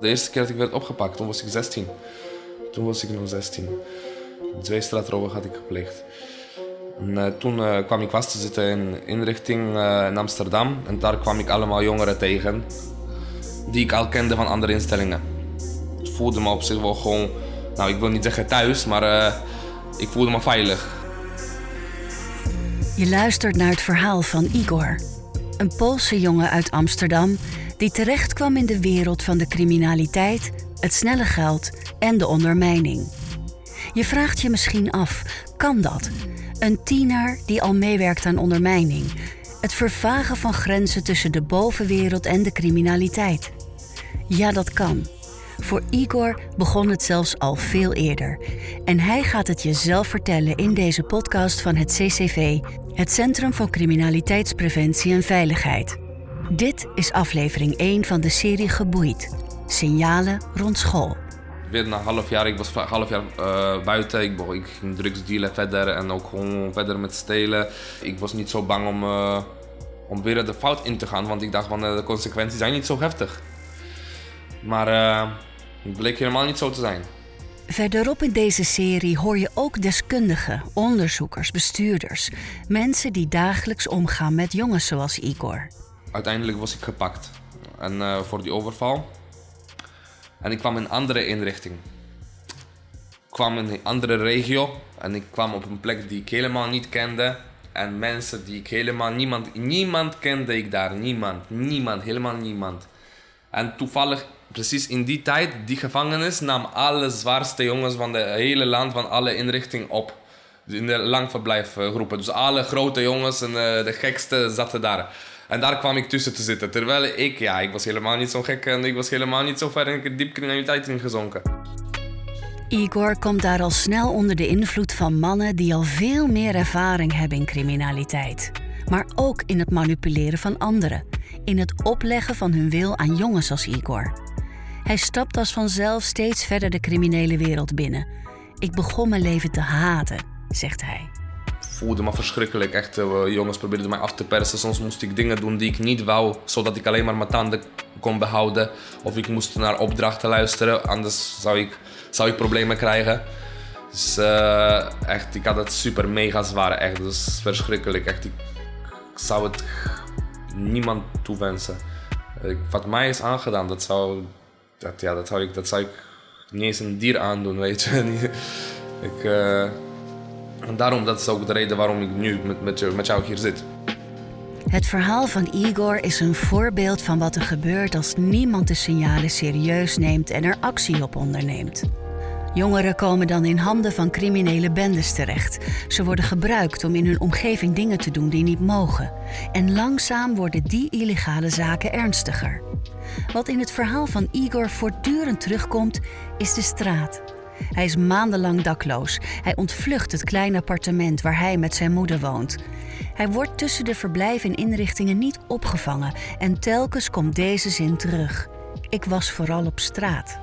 De eerste keer dat ik werd opgepakt, toen was ik 16. Toen was ik nog 16. Twee straatrooien had ik gepleegd. En, uh, toen uh, kwam ik vast te zitten in inrichting uh, in Amsterdam. En daar kwam ik allemaal jongeren tegen. Die ik al kende van andere instellingen. Ik voelde me op zich wel gewoon, nou ik wil niet zeggen thuis, maar ik voelde me veilig. Je luistert naar het verhaal van Igor. Een Poolse jongen uit Amsterdam die terecht kwam in de wereld van de criminaliteit, het snelle geld en de ondermijning. Je vraagt je misschien af, kan dat? Een tiener die al meewerkt aan ondermijning. Het vervagen van grenzen tussen de bovenwereld en de criminaliteit. Ja, dat kan. Voor Igor begon het zelfs al veel eerder. En hij gaat het je zelf vertellen in deze podcast van het CCV, het Centrum voor Criminaliteitspreventie en Veiligheid. Dit is aflevering 1 van de serie Geboeid. Signalen rond school. Weer na een half jaar, ik was half jaar uh, buiten. Ik, ik ging drugs dealen verder en ook gewoon verder met stelen. Ik was niet zo bang om, uh, om weer de fout in te gaan, want ik dacht van uh, de consequenties zijn niet zo heftig. Maar het bleek helemaal niet zo te zijn. Verderop in deze serie hoor je ook deskundigen, onderzoekers, bestuurders. Mensen die dagelijks omgaan met jongens zoals Igor. Uiteindelijk was ik gepakt en, uh, voor die overval. En ik kwam in een andere inrichting. Ik kwam in een andere regio en ik kwam op een plek die ik helemaal niet kende. En mensen die ik helemaal niemand, niemand kende ik daar. Niemand, niemand, helemaal niemand. En toevallig, precies in die tijd, die gevangenis nam alle zwaarste jongens van het hele land, van alle inrichtingen op. In de langverblijfgroepen. Dus alle grote jongens en uh, de gekste zaten daar. En daar kwam ik tussen te zitten. Terwijl ik, ja, ik was helemaal niet zo gek en ik was helemaal niet zo ver in diep criminaliteit ingezonken. Igor komt daar al snel onder de invloed van mannen die al veel meer ervaring hebben in criminaliteit. Maar ook in het manipuleren van anderen. In het opleggen van hun wil aan jongens als Igor. Hij stapt als vanzelf steeds verder de criminele wereld binnen. Ik begon mijn leven te haten, zegt hij me verschrikkelijk. Echt, uh, jongens probeerden mij af te persen. Soms moest ik dingen doen die ik niet wou, zodat ik alleen maar mijn tanden kon behouden. Of ik moest naar opdrachten luisteren, anders zou ik, zou ik problemen krijgen. Dus uh, echt, ik had het super mega zwaar. Echt, dus verschrikkelijk. Echt, ik, zou het niemand toewensen. Wat mij is aangedaan, dat zou, dat, ja, dat zou, ik, dat zou ik niet eens een dier aandoen, weet je. ik, uh, en daarom, dat is ook de reden waarom ik nu met, met, met jou hier zit. Het verhaal van Igor is een voorbeeld van wat er gebeurt als niemand de signalen serieus neemt en er actie op onderneemt. Jongeren komen dan in handen van criminele bendes terecht. Ze worden gebruikt om in hun omgeving dingen te doen die niet mogen. En langzaam worden die illegale zaken ernstiger. Wat in het verhaal van Igor voortdurend terugkomt, is de straat. Hij is maandenlang dakloos. Hij ontvlucht het kleine appartement waar hij met zijn moeder woont. Hij wordt tussen de verblijven en inrichtingen niet opgevangen en telkens komt deze zin terug. Ik was vooral op straat.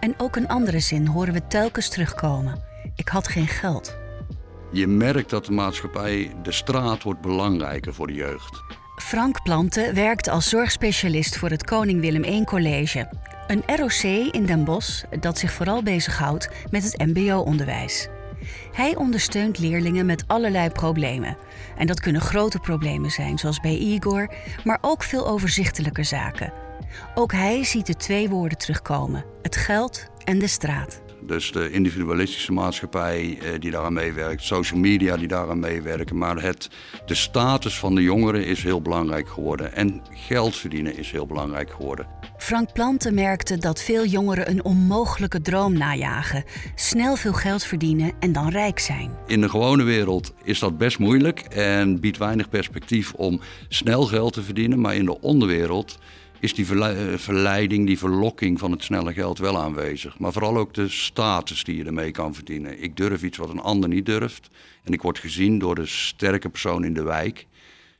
En ook een andere zin horen we telkens terugkomen. Ik had geen geld. Je merkt dat de maatschappij, de straat wordt belangrijker voor de jeugd. Frank Planten werkt als zorgspecialist voor het Koning Willem I College. Een ROC in Den Bosch dat zich vooral bezighoudt met het MBO-onderwijs. Hij ondersteunt leerlingen met allerlei problemen. En dat kunnen grote problemen zijn, zoals bij Igor, maar ook veel overzichtelijke zaken. Ook hij ziet de twee woorden terugkomen: het geld en de straat. Dus de individualistische maatschappij eh, die daaraan meewerkt, social media die daaraan meewerken. Maar het, de status van de jongeren is heel belangrijk geworden. En geld verdienen is heel belangrijk geworden. Frank Planten merkte dat veel jongeren een onmogelijke droom najagen. Snel veel geld verdienen en dan rijk zijn. In de gewone wereld is dat best moeilijk en biedt weinig perspectief om snel geld te verdienen. Maar in de onderwereld is die eh, verleiding, die verlokking van het snelle geld wel aanwezig. Maar vooral ook de status die je ermee kan verdienen. Ik durf iets wat een ander niet durft. En ik word gezien door de sterke persoon in de wijk.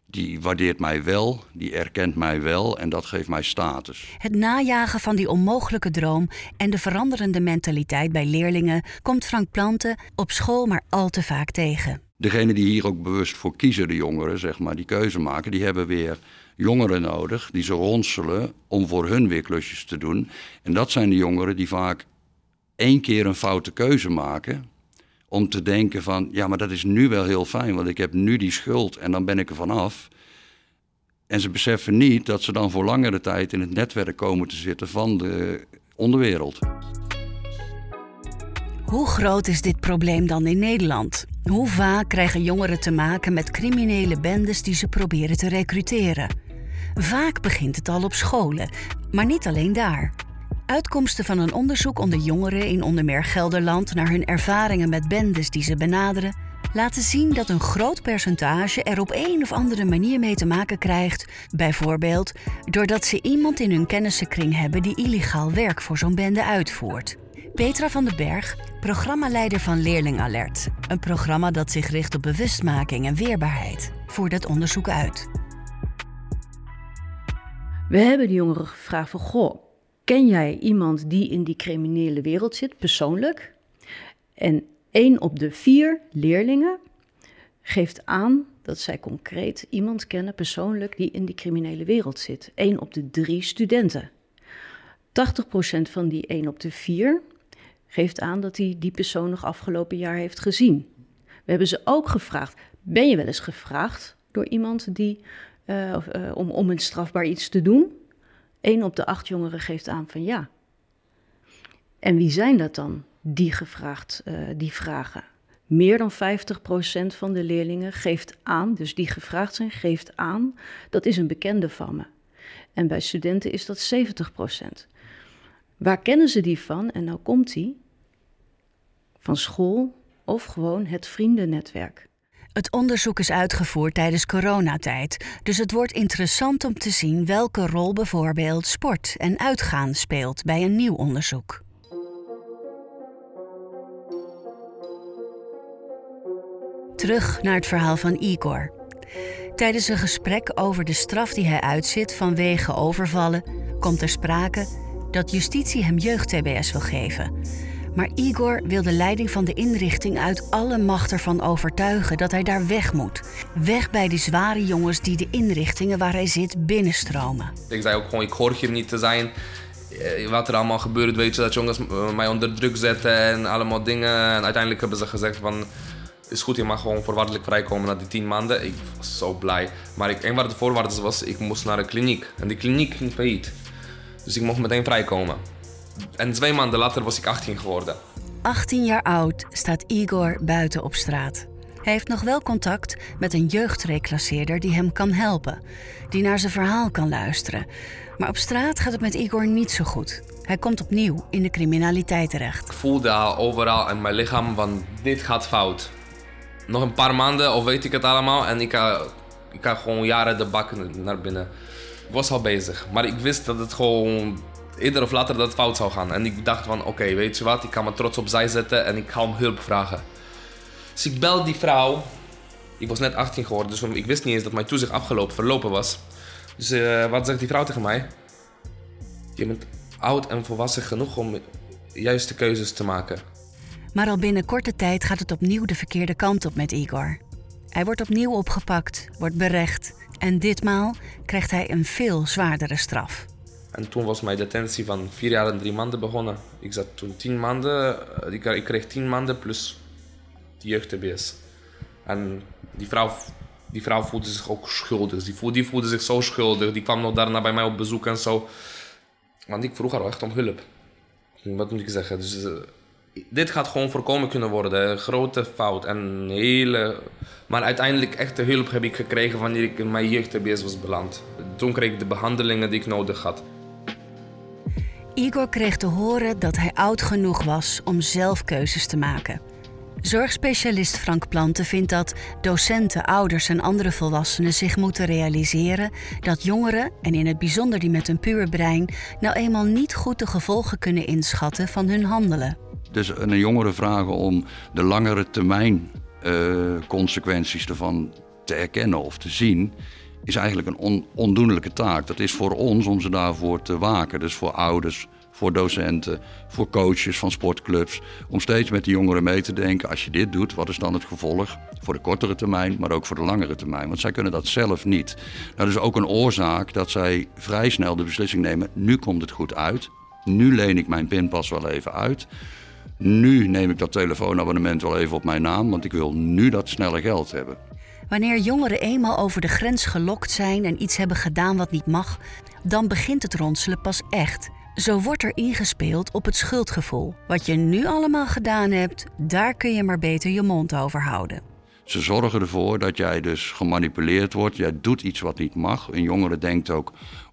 Die waardeert mij wel, die erkent mij wel en dat geeft mij status. Het najagen van die onmogelijke droom en de veranderende mentaliteit bij leerlingen komt Frank Planten op school maar al te vaak tegen. Degene die hier ook bewust voor kiezen, de jongeren, zeg maar, die keuze maken, die hebben weer jongeren nodig die ze ronselen om voor hun weer klusjes te doen. En dat zijn de jongeren die vaak één keer een foute keuze maken. Om te denken van, ja, maar dat is nu wel heel fijn, want ik heb nu die schuld en dan ben ik er vanaf. En ze beseffen niet dat ze dan voor langere tijd in het netwerk komen te zitten van de onderwereld. Hoe groot is dit probleem dan in Nederland? Hoe vaak krijgen jongeren te maken met criminele bendes die ze proberen te recruteren? Vaak begint het al op scholen, maar niet alleen daar. Uitkomsten van een onderzoek onder jongeren in onder meer Gelderland naar hun ervaringen met bendes die ze benaderen, laten zien dat een groot percentage er op een of andere manier mee te maken krijgt. Bijvoorbeeld doordat ze iemand in hun kennissenkring hebben die illegaal werk voor zo'n bende uitvoert. Petra van den Berg, programmaleider van Leerling Alert. Een programma dat zich richt op bewustmaking en weerbaarheid. Voert dat onderzoek uit. We hebben de jongeren gevraagd van... Goh, ken jij iemand die in die criminele wereld zit, persoonlijk? En één op de vier leerlingen geeft aan dat zij concreet iemand kennen, persoonlijk, die in die criminele wereld zit. Eén op de drie studenten. 80% van die één op de vier geeft aan dat hij die persoon nog afgelopen jaar heeft gezien. We hebben ze ook gevraagd: ben je wel eens gevraagd door iemand die, uh, uh, om, om een strafbaar iets te doen? Eén op de acht jongeren geeft aan van ja. En wie zijn dat dan, die gevraagd, uh, die vragen? Meer dan 50% van de leerlingen geeft aan, dus die gevraagd zijn, geeft aan, dat is een bekende van me. En bij studenten is dat 70%. Waar kennen ze die van? En nou komt die van school of gewoon het vriendennetwerk. Het onderzoek is uitgevoerd tijdens coronatijd, dus het wordt interessant om te zien welke rol bijvoorbeeld sport en uitgaan speelt bij een nieuw onderzoek. Terug naar het verhaal van Igor. Tijdens een gesprek over de straf die hij uitzit vanwege overvallen, komt er sprake dat justitie hem jeugd-TBS wil geven. Maar Igor wil de leiding van de inrichting uit alle macht ervan overtuigen dat hij daar weg moet. Weg bij die zware jongens die de inrichtingen waar hij zit binnenstromen. Ik zei ook gewoon, ik hoor hier niet te zijn. Eh, wat er allemaal gebeurt, weet je, dat jongens mij onder druk zetten en allemaal dingen. En uiteindelijk hebben ze gezegd van, is goed, je mag gewoon voorwaardelijk vrijkomen na die tien maanden. Ik was zo blij. Maar ik, een van de voorwaarden was, ik moest naar een kliniek. En die kliniek ging failliet. Dus ik mocht meteen vrijkomen. En twee maanden later was ik 18 geworden. 18 jaar oud staat Igor buiten op straat. Hij heeft nog wel contact met een jeugdreclasseerder die hem kan helpen, die naar zijn verhaal kan luisteren. Maar op straat gaat het met Igor niet zo goed. Hij komt opnieuw in de criminaliteit terecht. Ik voelde al overal in mijn lichaam van dit gaat fout. Nog een paar maanden of weet ik het allemaal en ik ga, ik ga gewoon jaren de bak naar binnen. Ik was al bezig, maar ik wist dat het gewoon eerder of later dat het fout zou gaan. En ik dacht van, oké, weet je wat, ik kan me trots opzij zetten en ik ga om hulp vragen. Dus ik bel die vrouw. Ik was net 18 geworden, dus ik wist niet eens dat mijn toezicht afgelopen, verlopen was. Dus uh, wat zegt die vrouw tegen mij? Je bent oud en volwassen genoeg om juiste keuzes te maken. Maar al binnen korte tijd gaat het opnieuw de verkeerde kant op met Igor. Hij wordt opnieuw opgepakt, wordt berecht en ditmaal krijgt hij een veel zwaardere straf. En toen was mijn detentie van vier jaar en drie maanden begonnen. Ik zat toen tien maanden, eh, ik kreeg tien maanden plus die jeugd-TBS. En die vrouw, die vrouw voelde zich ook schuldig. Die voelde, die voelde zich zo schuldig. Die kwam nog daarna bij mij op bezoek en zo. Want ik vroeg haar echt om hulp. Wat moet ik zeggen? Dus, uh, dit gaat gewoon voorkomen kunnen worden. Grote fout. En hele... Maar uiteindelijk echte hulp heb ik gekregen wanneer ik in mijn jeugd-TBS was beland. Toen kreeg ik de behandelingen die ik nodig had. Igor kreeg te horen dat hij oud genoeg was om zelf keuzes te maken. Zorgspecialist Frank Planten vindt dat docenten, ouders en andere volwassenen zich moeten realiseren dat jongeren, en in het bijzonder die met een puur brein, nou eenmaal niet goed de gevolgen kunnen inschatten van hun handelen. Dus een jongere vragen om de langere termijn uh, consequenties ervan te erkennen of te zien, is eigenlijk een on ondoenlijke taak. Dat is voor ons om ze daarvoor te waken. Dus voor ouders, voor docenten, voor coaches van sportclubs. Om steeds met de jongeren mee te denken, als je dit doet, wat is dan het gevolg? Voor de kortere termijn, maar ook voor de langere termijn. Want zij kunnen dat zelf niet. Dat is ook een oorzaak dat zij vrij snel de beslissing nemen, nu komt het goed uit. Nu leen ik mijn pinpas wel even uit. Nu neem ik dat telefoonabonnement wel even op mijn naam, want ik wil nu dat snelle geld hebben. Wanneer jongeren eenmaal over de grens gelokt zijn en iets hebben gedaan wat niet mag, dan begint het ronselen pas echt. Zo wordt er ingespeeld op het schuldgevoel. Wat je nu allemaal gedaan hebt, daar kun je maar beter je mond over houden. Ze zorgen ervoor dat jij dus gemanipuleerd wordt. Jij doet iets wat niet mag. Een jongere denkt ook: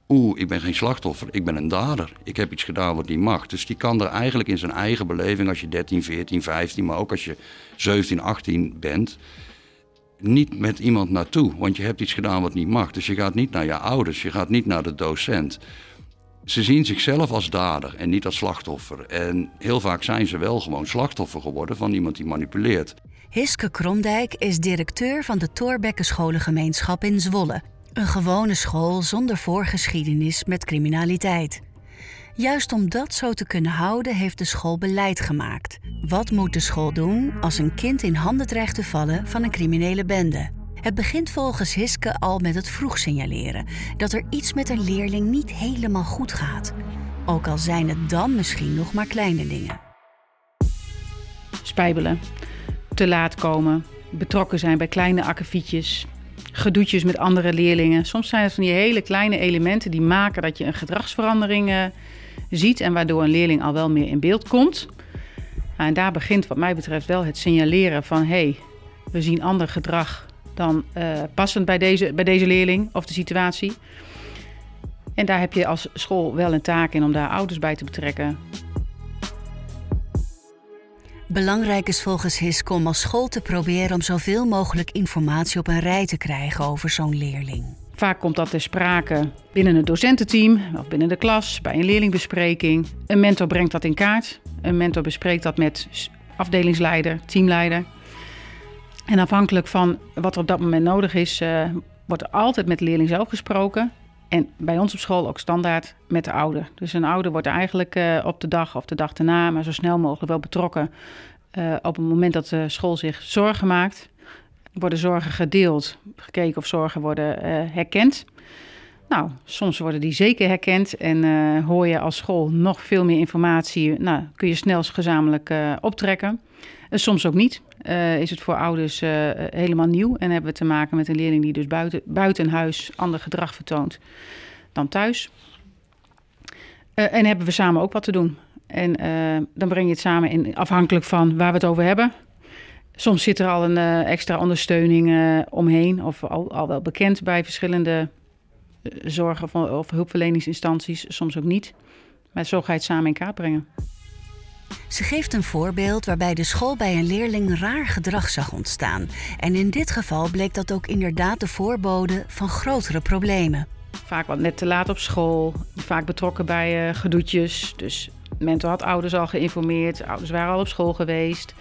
oeh, ik ben geen slachtoffer, ik ben een dader. Ik heb iets gedaan wat niet mag. Dus die kan er eigenlijk in zijn eigen beleving, als je 13, 14, 15, maar ook als je 17, 18 bent, niet met iemand naartoe. Want je hebt iets gedaan wat niet mag. Dus je gaat niet naar je ouders, je gaat niet naar de docent. Ze zien zichzelf als dader en niet als slachtoffer. En heel vaak zijn ze wel gewoon slachtoffer geworden van iemand die manipuleert. Hiske Kromdijk is directeur van de Thorbecke Scholengemeenschap in Zwolle. Een gewone school zonder voorgeschiedenis met criminaliteit. Juist om dat zo te kunnen houden, heeft de school beleid gemaakt. Wat moet de school doen als een kind in handen dreigt te vallen van een criminele bende? Het begint volgens Hiske al met het vroeg signaleren dat er iets met een leerling niet helemaal goed gaat. Ook al zijn het dan misschien nog maar kleine dingen. Spijbelen, te laat komen, betrokken zijn bij kleine akkefietjes, gedoetjes met andere leerlingen. Soms zijn het van die hele kleine elementen die maken dat je een gedragsverandering uh, ziet en waardoor een leerling al wel meer in beeld komt. Nou, en daar begint wat mij betreft wel het signaleren van hé, hey, we zien ander gedrag dan uh, passend bij deze, bij deze leerling of de situatie. En daar heb je als school wel een taak in om daar ouders bij te betrekken. Belangrijk is volgens Hiske om als school te proberen om zoveel mogelijk informatie op een rij te krijgen over zo'n leerling. Vaak komt dat ter sprake binnen het docententeam of binnen de klas, bij een leerlingbespreking. Een mentor brengt dat in kaart. Een mentor bespreekt dat met afdelingsleider, teamleider. En afhankelijk van wat er op dat moment nodig is, uh, wordt er altijd met de leerling zelf gesproken. En bij ons op school ook standaard met de ouder. Dus een ouder wordt eigenlijk uh, op de dag of de dag daarna, maar zo snel mogelijk wel betrokken. Uh, op het moment dat de school zich zorgen maakt, worden zorgen gedeeld, gekeken of zorgen worden herkend. Nou, soms worden die zeker herkend en hoor je als school nog veel meer informatie. Nou, kun je snel gezamenlijk optrekken. En soms ook niet. Is het voor ouders helemaal nieuw en hebben we te maken met een leerling die dus buiten, buiten huis ander gedrag vertoont dan thuis. En hebben we samen ook wat te doen. En dan breng je het samen in, afhankelijk van waar we het over hebben. Soms zit er al een extra ondersteuning omheen, of al, al, wel bekend bij verschillende zorgen of, of hulpverleningsinstanties, soms ook niet. Maar zo ga je het samen in kaart brengen. Ze geeft een voorbeeld waarbij de school bij een leerling raar gedrag zag ontstaan. En in dit geval bleek dat ook inderdaad de voorbode van grotere problemen. Vaak wat net te laat op school, vaak betrokken bij uh, gedoetjes. Dus mentor had ouders al geïnformeerd, ouders waren al op school geweest.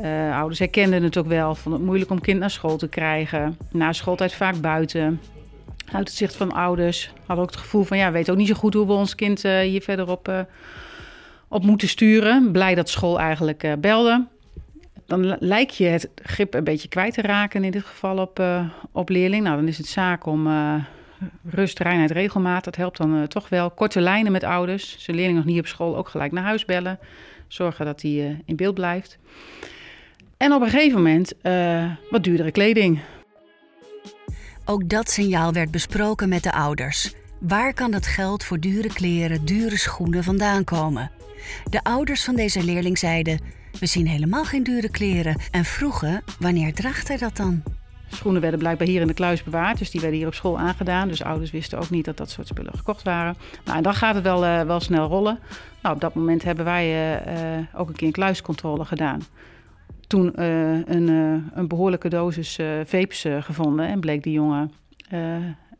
Uh, ouders herkenden het ook wel, vonden het moeilijk om kind naar school te krijgen. Na schooltijd vaak buiten. Uit het zicht van ouders hadden ook het gevoel van ja, we weten ook niet zo goed hoe we ons kind uh, hier verder op op moeten sturen. Blij dat school eigenlijk belde. Dan lijkt je het grip een beetje kwijt te raken, in dit geval op, op leerling. Nou, dan is het zaak om rust, reinheid, regelmaat. Dat helpt dan toch wel. Korte lijnen met ouders. Zijn leerling nog niet op school, ook gelijk naar huis bellen. Zorgen dat hij in beeld blijft. En op een gegeven moment wat duurdere kleding. Ook dat signaal werd besproken met de ouders. Waar kan dat geld voor dure kleren, dure schoenen vandaan komen? De ouders van deze leerling zeiden: We zien helemaal geen dure kleren en vroegen: Wanneer draagt hij dat dan? Schoenen werden blijkbaar hier in de kluis bewaard, dus die werden hier op school aangedaan. Dus ouders wisten ook niet dat dat soort spullen gekocht waren. Nou, en dan gaat het wel, uh, wel snel rollen. Nou, op dat moment hebben wij uh, ook een keer een kluiscontrole gedaan. Toen een, een, behoorlijke dosis vapes gevonden en bleek die jongen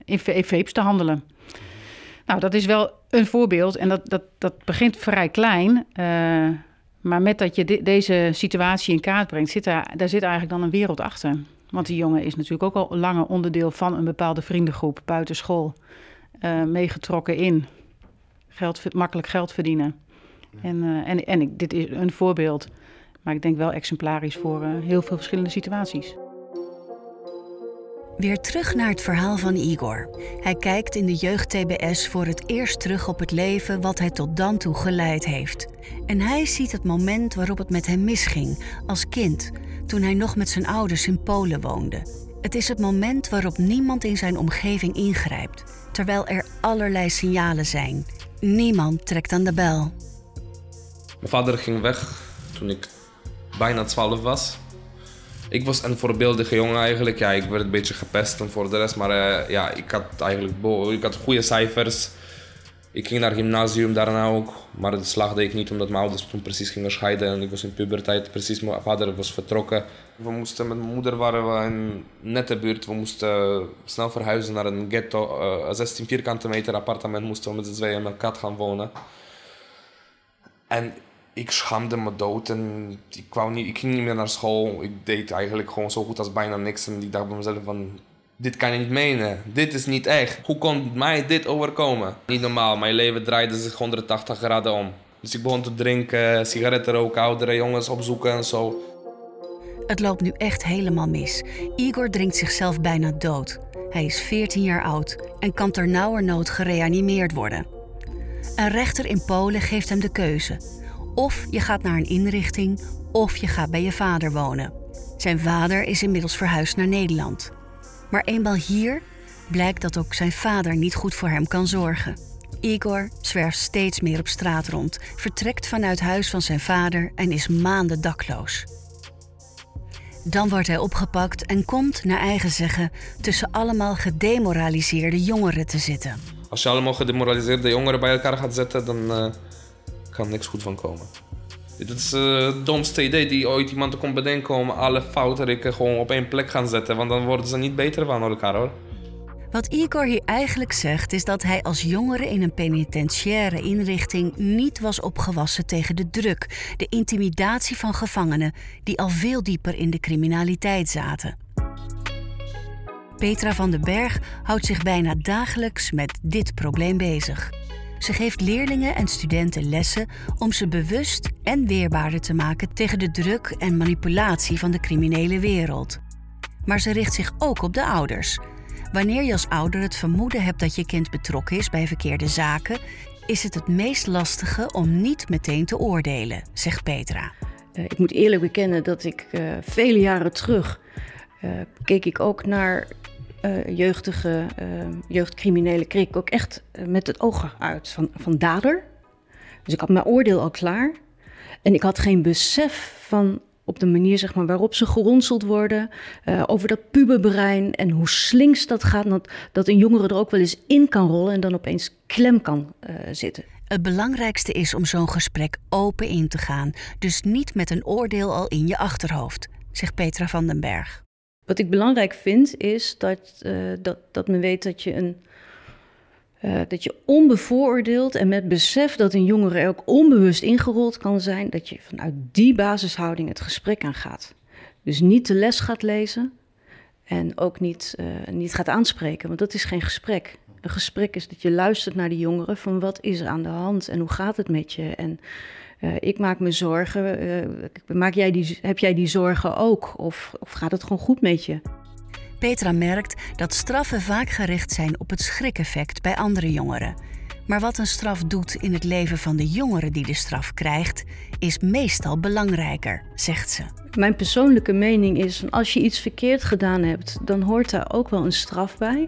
in vapes te handelen. Nou, dat is wel een voorbeeld en dat, dat, dat begint vrij klein. Maar met dat je de, deze situatie in kaart brengt, zit daar, daar zit eigenlijk dan een wereld achter. Want die jongen is natuurlijk ook al langer onderdeel van een bepaalde vriendengroep buiten school. Uh, meegetrokken in geld, makkelijk geld verdienen. En, uh, en, en ik, dit is een voorbeeld, maar ik denk wel exemplarisch voor uh, heel veel verschillende situaties. Weer terug naar het verhaal van Igor. Hij kijkt in de jeugd-TBS voor het eerst terug op het leven wat hij tot dan toe geleid heeft. En hij ziet het moment waarop het met hem misging, als kind, toen hij nog met zijn ouders in Polen woonde. Het is het moment waarop niemand in zijn omgeving ingrijpt, terwijl er allerlei signalen zijn. Niemand trekt aan de bel. Mijn vader ging weg toen ik bijna 12 was. Ik was een voorbeeldige jongen eigenlijk. Ja, ik werd een beetje gepest en voor de rest. Maar uh, ja, ik had eigenlijk ik had goede cijfers. Ik ging naar gymnasium daarna ook. Maar de slaagde ik niet omdat mijn ouders toen precies gingen scheiden. En ik was in puberteit precies. Mijn vader was vertrokken. We moesten met mijn moeder waren we in nette buurt. We moesten snel verhuizen naar een ghetto. Uh, een 16 vierkante meter appartement moesten we met z'n tweeën een kat gaan wonen. En ik schaamde me dood en ik, wou niet, ik ging niet meer naar school. Ik deed eigenlijk gewoon zo goed als bijna niks. En ik dacht bij mezelf van, dit kan je niet menen. Dit is niet echt. Hoe kon mij dit overkomen? Niet normaal. Mijn leven draaide zich 180 graden om. Dus ik begon te drinken, sigaretten roken, oudere jongens opzoeken en zo. Het loopt nu echt helemaal mis. Igor drinkt zichzelf bijna dood. Hij is 14 jaar oud en kan ter nauwernood gereanimeerd worden. Een rechter in Polen geeft hem de keuze. Of je gaat naar een inrichting, of je gaat bij je vader wonen. Zijn vader is inmiddels verhuisd naar Nederland. Maar eenmaal hier blijkt dat ook zijn vader niet goed voor hem kan zorgen. Igor zwerft steeds meer op straat rond, vertrekt vanuit huis van zijn vader en is maanden dakloos. Dan wordt hij opgepakt en komt, naar eigen zeggen, tussen allemaal gedemoraliseerde jongeren te zitten. Als je allemaal gedemoraliseerde jongeren bij elkaar gaat zetten, dan uh, kan niks goed van komen. Dit is uh, het domste idee die ooit iemand kon bedenken om alle fouten gewoon op één plek gaan zetten. Want dan worden ze niet beter van elkaar hoor. Wat Igor hier eigenlijk zegt is dat hij als jongere in een penitentiaire inrichting niet was opgewassen tegen de druk, de intimidatie van gevangenen die al veel dieper in de criminaliteit zaten. Petra van den Berg houdt zich bijna dagelijks met dit probleem bezig. Ze geeft leerlingen en studenten lessen om ze bewust en weerbaarder te maken tegen de druk en manipulatie van de criminele wereld. Maar ze richt zich ook op de ouders. Wanneer je als ouder het vermoeden hebt dat je kind betrokken is bij verkeerde zaken, is het het meest lastige om niet meteen te oordelen, zegt Petra. Uh, ik moet eerlijk bekennen dat ik uh, vele jaren terug uh, keek ik ook naar uh, jeugdige, uh, jeugdcriminelen kreeg ik ook echt uh, met het oog uit van, van dader. Dus ik had mijn oordeel al klaar. En ik had geen besef van op de manier zeg maar, waarop ze geronseld worden. over dat puberbrein en hoe slinks dat gaat. Dat, dat een jongere er ook wel eens in kan rollen en dan opeens klem kan zitten. Het belangrijkste is om zo'n gesprek open in te gaan. Dus niet met een oordeel al in je achterhoofd, zegt Petra van den Berg. Wat ik belangrijk vind is dat, uh, dat, dat men weet dat je, een, uh, dat je onbevooroordeeld en met besef dat een jongere er ook onbewust ingerold kan zijn, dat je vanuit die basishouding het gesprek aangaat. Dus niet de les gaat lezen en ook niet, uh, niet gaat aanspreken, want dat is geen gesprek. Een gesprek is dat je luistert naar de jongeren van wat is er aan de hand en hoe gaat het met je en uh, ik maak me zorgen. Uh, maak jij die, heb jij die zorgen ook? Of, of gaat het gewoon goed met je? Petra merkt dat straffen vaak gericht zijn op het schrikeffect bij andere jongeren. Maar wat een straf doet in het leven van de jongere die de straf krijgt, is meestal belangrijker, zegt ze. Mijn persoonlijke mening is: als je iets verkeerd gedaan hebt, dan hoort daar ook wel een straf bij.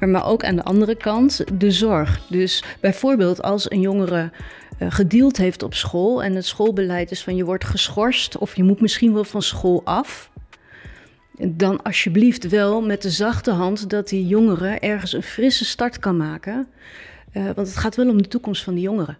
Maar ook aan de andere kant de zorg. Dus bijvoorbeeld als een jongere uh, gedeeld heeft op school en het schoolbeleid is van je wordt geschorst of je moet misschien wel van school af. Dan alsjeblieft wel met de zachte hand dat die jongere ergens een frisse start kan maken. Uh, want het gaat wel om de toekomst van die jongeren.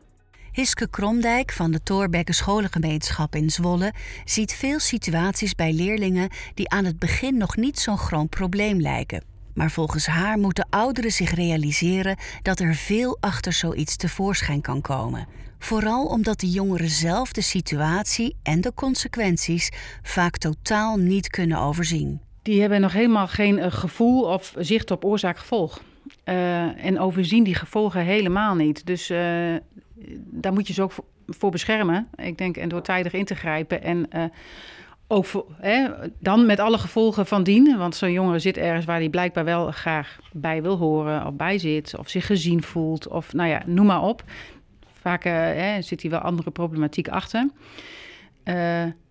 Hiske Kromdijk van de Toorbekke Scholengemeenschap in Zwolle ziet veel situaties bij leerlingen die aan het begin nog niet zo'n groot probleem lijken. Maar volgens haar moeten ouderen zich realiseren dat er veel achter zoiets tevoorschijn kan komen. Vooral omdat de jongeren zelf de situatie en de consequenties vaak totaal niet kunnen overzien. Die hebben nog helemaal geen uh, gevoel of zicht op oorzaak-gevolg. eh, en overzien die gevolgen helemaal niet. Dus uh, daar moet je ze ook voor, beschermen. Ik denk, en door tijdig in te grijpen. En ook voor, hè, dan met alle gevolgen van dien. Want zo'n jongere zit ergens waar hij blijkbaar wel graag bij wil horen of bij zit. Of zich gezien voelt. Of nou ja, noem maar op. Vaak hè, zit hij wel andere problematiek achter.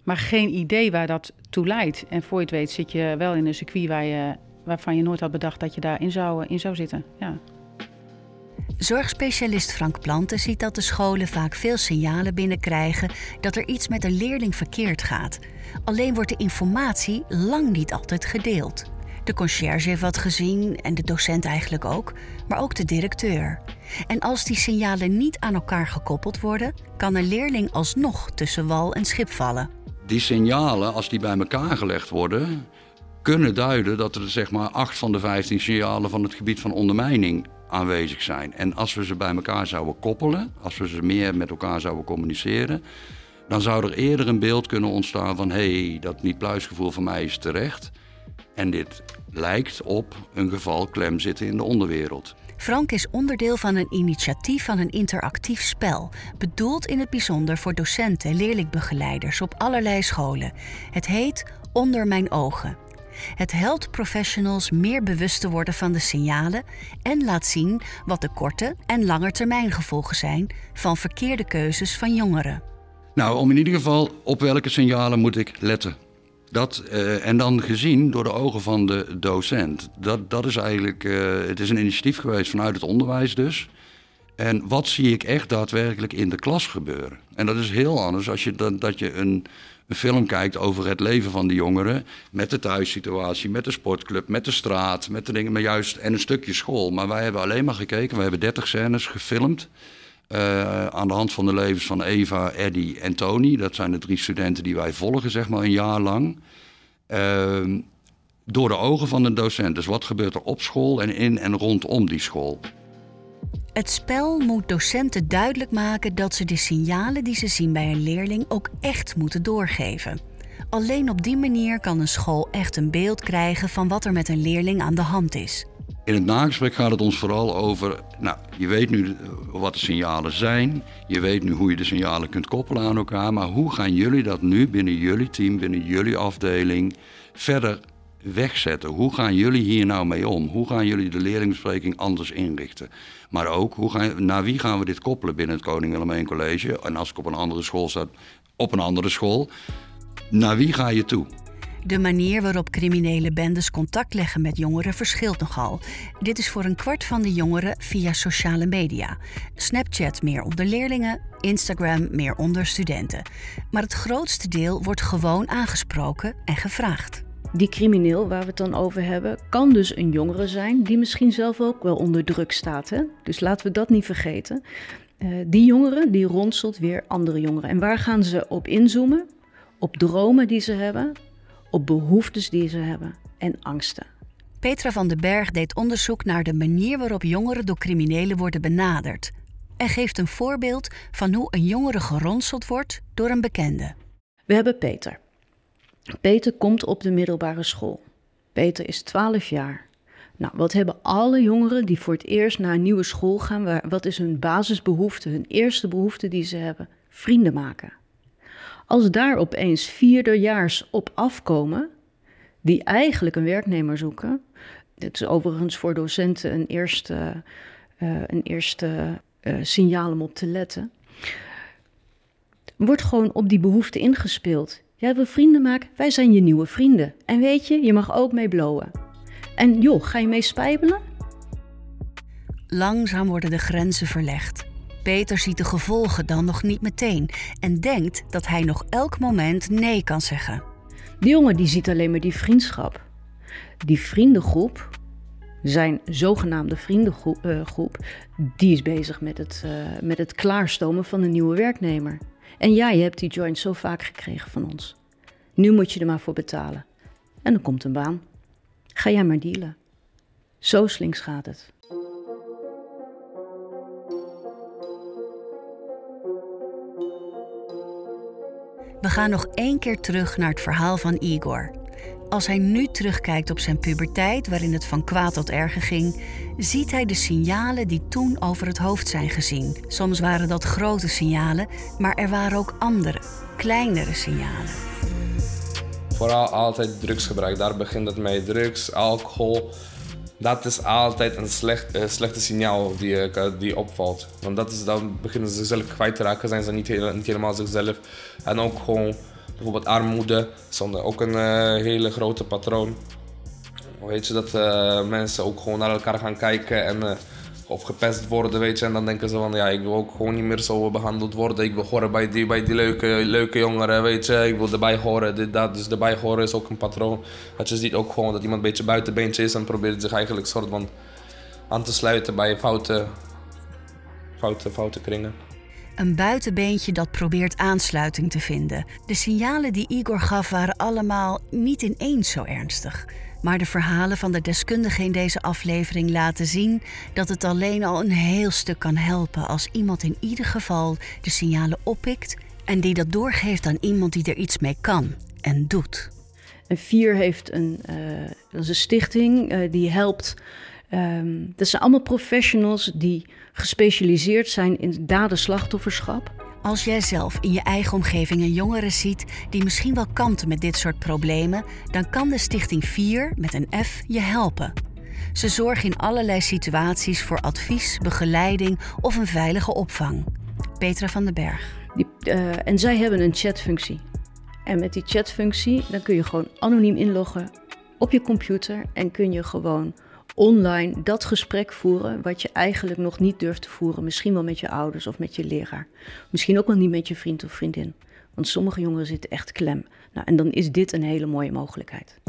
maar geen idee waar dat toe leidt. En voor je het weet zit je wel in een circuit waar je waarvan je nooit had bedacht dat je daarin zou, in zou zitten. Ja. Zorgspecialist Frank Planten ziet dat de scholen vaak veel signalen binnenkrijgen dat er iets met een leerling verkeerd gaat. Alleen wordt de informatie lang niet altijd gedeeld. De conciërge heeft wat gezien en de docent eigenlijk ook, maar ook de directeur. En als die signalen niet aan elkaar gekoppeld worden, kan een leerling alsnog tussen wal en schip vallen. Die signalen, als die bij elkaar gelegd worden, kunnen duiden dat er zeg maar acht van de 15 signalen van het gebied van ondermijning aanwezig zijn. En als we ze bij elkaar zouden koppelen, als we ze meer met elkaar zouden communiceren, dan zou er eerder een beeld kunnen ontstaan van hé, hey, dat niet-pluisgevoel van mij is terecht. En dit lijkt op een geval klem zitten in de onderwereld. Frank is onderdeel van een initiatief van een interactief spel, bedoeld in het bijzonder voor docenten en leerlingbegeleiders op allerlei scholen. Het heet Onder mijn ogen. Het helpt professionals meer bewust te worden van de signalen en laat zien wat de korte en langetermijngevolgen zijn van verkeerde keuzes van jongeren. Nou, om in ieder geval op welke signalen moet ik letten. Dat, uh, en dan gezien door de ogen van de docent. Dat, dat is eigenlijk, uh, het is een initiatief geweest vanuit het onderwijs dus. En wat zie ik echt daadwerkelijk in de klas gebeuren? En dat is heel anders als je, dat, dat je een, een film kijkt over het leven van de jongeren. Met de thuissituatie, met de sportclub, met de straat, met de dingen, maar juist en een stukje school. Maar wij hebben alleen maar gekeken, we hebben 30 scènes gefilmd. Uh, aan de hand van de levens van Eva, Eddie en Tony. Dat zijn de drie studenten die wij volgen, zeg maar, een jaar lang. Uh, door de ogen van de docent. Dus wat gebeurt er op school en in en rondom die school? Het spel moet docenten duidelijk maken dat ze de signalen die ze zien bij een leerling ook echt moeten doorgeven. Alleen op die manier kan een school echt een beeld krijgen van wat er met een leerling aan de hand is. In het nagesprek gaat het ons vooral over, nou, je weet nu wat de signalen zijn, je weet nu hoe je de signalen kunt koppelen aan elkaar, maar hoe gaan jullie dat nu binnen jullie team, binnen jullie afdeling verder wegzetten? Hoe gaan jullie hier nou mee om? Hoe gaan jullie de leerlingbespreking anders inrichten? Maar ook, hoe gaan, naar wie gaan we dit koppelen binnen het Koning Wilhelm College? En als ik op een andere school sta, op een andere school. Naar wie ga je toe? De manier waarop criminele bendes contact leggen met jongeren verschilt nogal. Dit is voor een kwart van de jongeren via sociale media. Snapchat meer onder leerlingen, Instagram meer onder studenten. Maar het grootste deel wordt gewoon aangesproken en gevraagd. Die crimineel waar we het dan over hebben, kan dus een jongere zijn die misschien zelf ook wel onder druk staat. Hè? Dus laten we dat niet vergeten. Uh, die jongere die ronselt weer andere jongeren. En waar gaan ze op inzoomen? Op dromen die ze hebben, op behoeftes die ze hebben en angsten. Petra van den Berg deed onderzoek naar de manier waarop jongeren door criminelen worden benaderd. En geeft een voorbeeld van hoe een jongere geronseld wordt door een bekende. We hebben Peter. Peter komt op de middelbare school. Peter is 12 jaar. Nou, wat hebben alle jongeren die voor het eerst naar een nieuwe school gaan? Wat is hun basisbehoefte, hun eerste behoefte die ze hebben? Vrienden maken. Als daar opeens vierdejaars op afkomen, die eigenlijk een werknemer zoeken. Dit is overigens voor docenten een eerste, uh, een eerste uh, signaal om op te letten. Wordt gewoon op die behoefte ingespeeld. Jij wil vrienden maken? Wij zijn je nieuwe vrienden. En weet je, je mag ook mee blowen. En joh, ga je mee spijbelen? Langzaam worden de grenzen verlegd. Peter ziet de gevolgen dan nog niet meteen en denkt dat hij nog elk moment nee kan zeggen. Die jongen die ziet alleen maar die vriendschap. Die vriendengroep, zijn zogenaamde vriendengroep, uh, die is bezig met het, uh, met het klaarstomen van een nieuwe werknemer. En ja, je hebt die joint zo vaak gekregen van ons. Nu moet je er maar voor betalen. En dan komt een baan. Ga jij maar dealen. Zo slinks gaat het. We gaan nog één keer terug naar het verhaal van Igor. Als hij nu terugkijkt op zijn puberteit, waarin het van kwaad tot erger ging, ziet hij de signalen die toen over het hoofd zijn gezien. Soms waren dat grote signalen, maar er waren ook andere, kleinere signalen. Vooral altijd drugsgebruik. Daar begint het mee. Drugs, alcohol. Dat is altijd een slecht, uh, slechte signaal die, uh, die opvalt. Want dat is, dan beginnen ze zichzelf kwijt te raken, zijn ze niet, niet helemaal zichzelf. En ook gewoon bijvoorbeeld armoede, is ook een uh, hele grote patroon. Weet je, dat mensen ook gewoon naar elkaar gaan kijken en of gepest worden, weet je. En dan denken ze van, ja, ik wil ook gewoon niet meer zo behandeld worden. Ik wil horen bij die, bij die leuke, leuke jongeren, weet je. Ik wil erbij horen, dit, dat. Dus erbij horen is ook een patroon. Dat je ziet ook gewoon dat iemand een beetje buitenbeentje is en probeert zich eigenlijk soort van aan te sluiten bij foute, foute, foute kringen. Een buitenbeentje dat probeert aansluiting te vinden. De signalen die Igor gaf waren allemaal niet ineens zo ernstig. Maar de verhalen van de deskundigen in deze aflevering laten zien dat het alleen al een heel stuk kan helpen als iemand in ieder geval de signalen oppikt en die dat doorgeeft aan iemand die er iets mee kan en doet. En Vier heeft een, uh, dat is een stichting uh, die helpt. Um, dat zijn allemaal professionals die gespecialiseerd zijn in daden-slachtofferschap. Als jij zelf in je eigen omgeving een jongere ziet die misschien wel kampt met dit soort problemen, dan kan de Stichting 4 met een F je helpen. Ze zorgen in allerlei situaties voor advies, begeleiding of een veilige opvang. Petra van den Berg. Die, uh, en zij hebben een chatfunctie. En met die chatfunctie dan kun je gewoon anoniem inloggen op je computer en kun je gewoon online dat gesprek voeren wat je eigenlijk nog niet durft te voeren. Misschien wel met je ouders of met je leraar. Misschien ook wel niet met je vriend of vriendin. Want sommige jongeren zitten echt klem. Nou, en dan is dit een hele mooie mogelijkheid.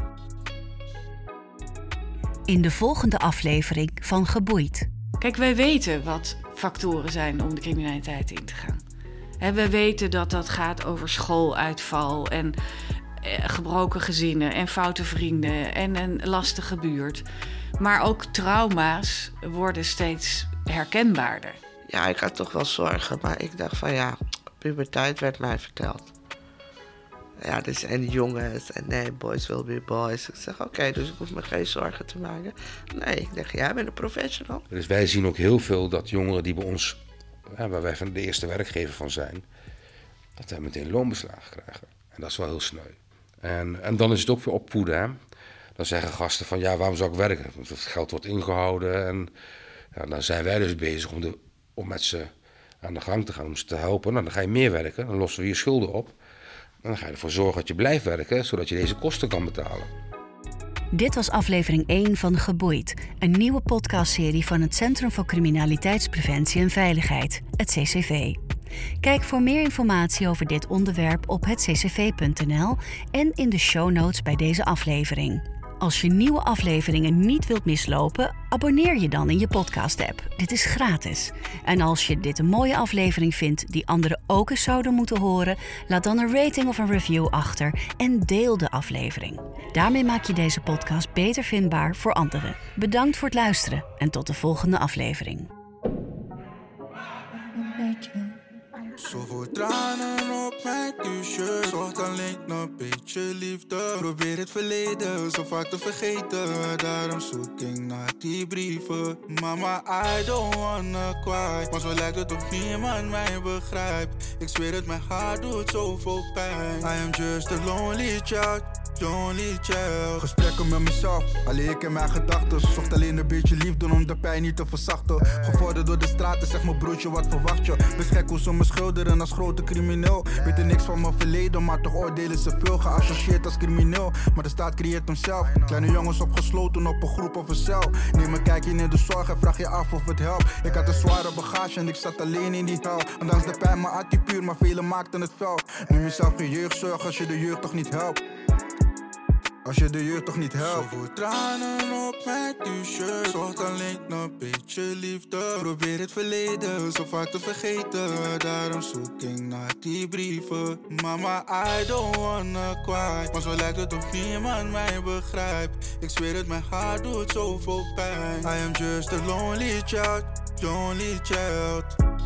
In de volgende aflevering van Geboeid. Kijk, wij weten wat factoren zijn om de criminaliteit in te gaan. we weten dat dat gaat over schooluitval en gebroken gezinnen en foute vrienden en een lastige buurt. Maar ook trauma's worden steeds herkenbaarder. Ja, ik had toch wel zorgen, maar ik dacht van ja, puberteit werd mij verteld. Ja, dus en jongens en nee, boys will be boys. Ik zeg oké, dus ik hoef me geen zorgen te maken. Nee, ik dacht, jij bent een professional. Dus wij zien ook heel veel dat jongeren die bij ons, waar wij van de eerste werkgever van zijn, dat wij meteen loonbeslagen krijgen. En dat is wel heel sneu. En, en dan is het ook weer opvoeden. Hè? Dan zeggen gasten van ja, waarom zou ik werken? Want het geld wordt ingehouden. En ja, dan zijn wij dus bezig om, de, om met ze aan de gang te gaan, om ze te helpen. Nou, dan ga je meer werken, dan lossen we je schulden op. En dan ga je ervoor zorgen dat je blijft werken, zodat je deze kosten kan betalen. Dit was aflevering 1 van Geboeid, een nieuwe podcastserie van het Centrum voor Criminaliteitspreventie en Veiligheid, het CCV. Kijk voor meer informatie over dit onderwerp op hetccv.nl en in de show notes bij deze aflevering. Als je nieuwe afleveringen niet wilt mislopen, abonneer je dan in je podcast-app. Dit is gratis. En als je dit een mooie aflevering vindt die anderen ook eens zouden moeten horen, laat dan een rating of een review achter en deel de aflevering. Daarmee maak je deze podcast beter vindbaar voor anderen. Bedankt voor het luisteren en tot de volgende aflevering. Zoveel tranen op mijn t-shirt. Zocht alleen een beetje liefde. Probeer het verleden zo vaak te vergeten. Daarom zoek ik naar die brieven. Mama, I don't wanna cry. Maar zo lijkt het of niemand mij begrijpt. Ik zweer het, mijn hart doet zoveel pijn. I am just a lonely child. Gesprekken met mezelf, alleen ik en mijn gedachten. Zocht alleen een beetje liefde om de pijn niet te verzachten. Gevorderd door de straten, zeg mijn broertje, wat verwacht je? Best gek hoe ze me schilderen als grote crimineel. Weten niks van mijn verleden, maar toch oordelen ze veel. Geassocieerd als crimineel, maar de staat creëert hem zelf. Kleine jongens opgesloten op een groep of een cel. Neem een kijkje in de zorg en vraag je af of het helpt. Ik had een zware bagage en ik zat alleen in die hel. Ondanks de pijn, mijn die puur, maar velen maakten het fel. Neem jezelf geen jeugdzorg als je de jeugd toch niet helpt. Als je de jeugd toch niet helpt. Zoveel tranen op mijn t-shirt. Zocht alleen een beetje liefde. Probeer het verleden zo vaak te vergeten. Daarom zoek ik naar die brieven. Mama, I don't wanna cry. Maar zo lijkt het of niemand mij begrijpt. Ik zweer het, mijn hart doet zoveel pijn. I am just a lonely child, lonely child.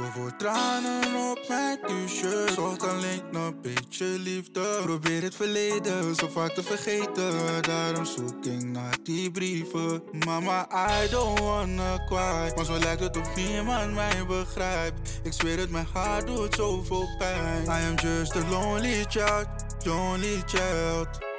Zoveel tranen op mijn t-shirt. Zocht alleen een beetje liefde. Probeer het verleden zo vaak te vergeten. Daarom zoek ik naar die brieven. Mama, I don't wanna cry. Maar zo lijkt het of niemand mij begrijpt. Ik zweer het, mijn hart doet zoveel pijn. I am just a lonely child, lonely child.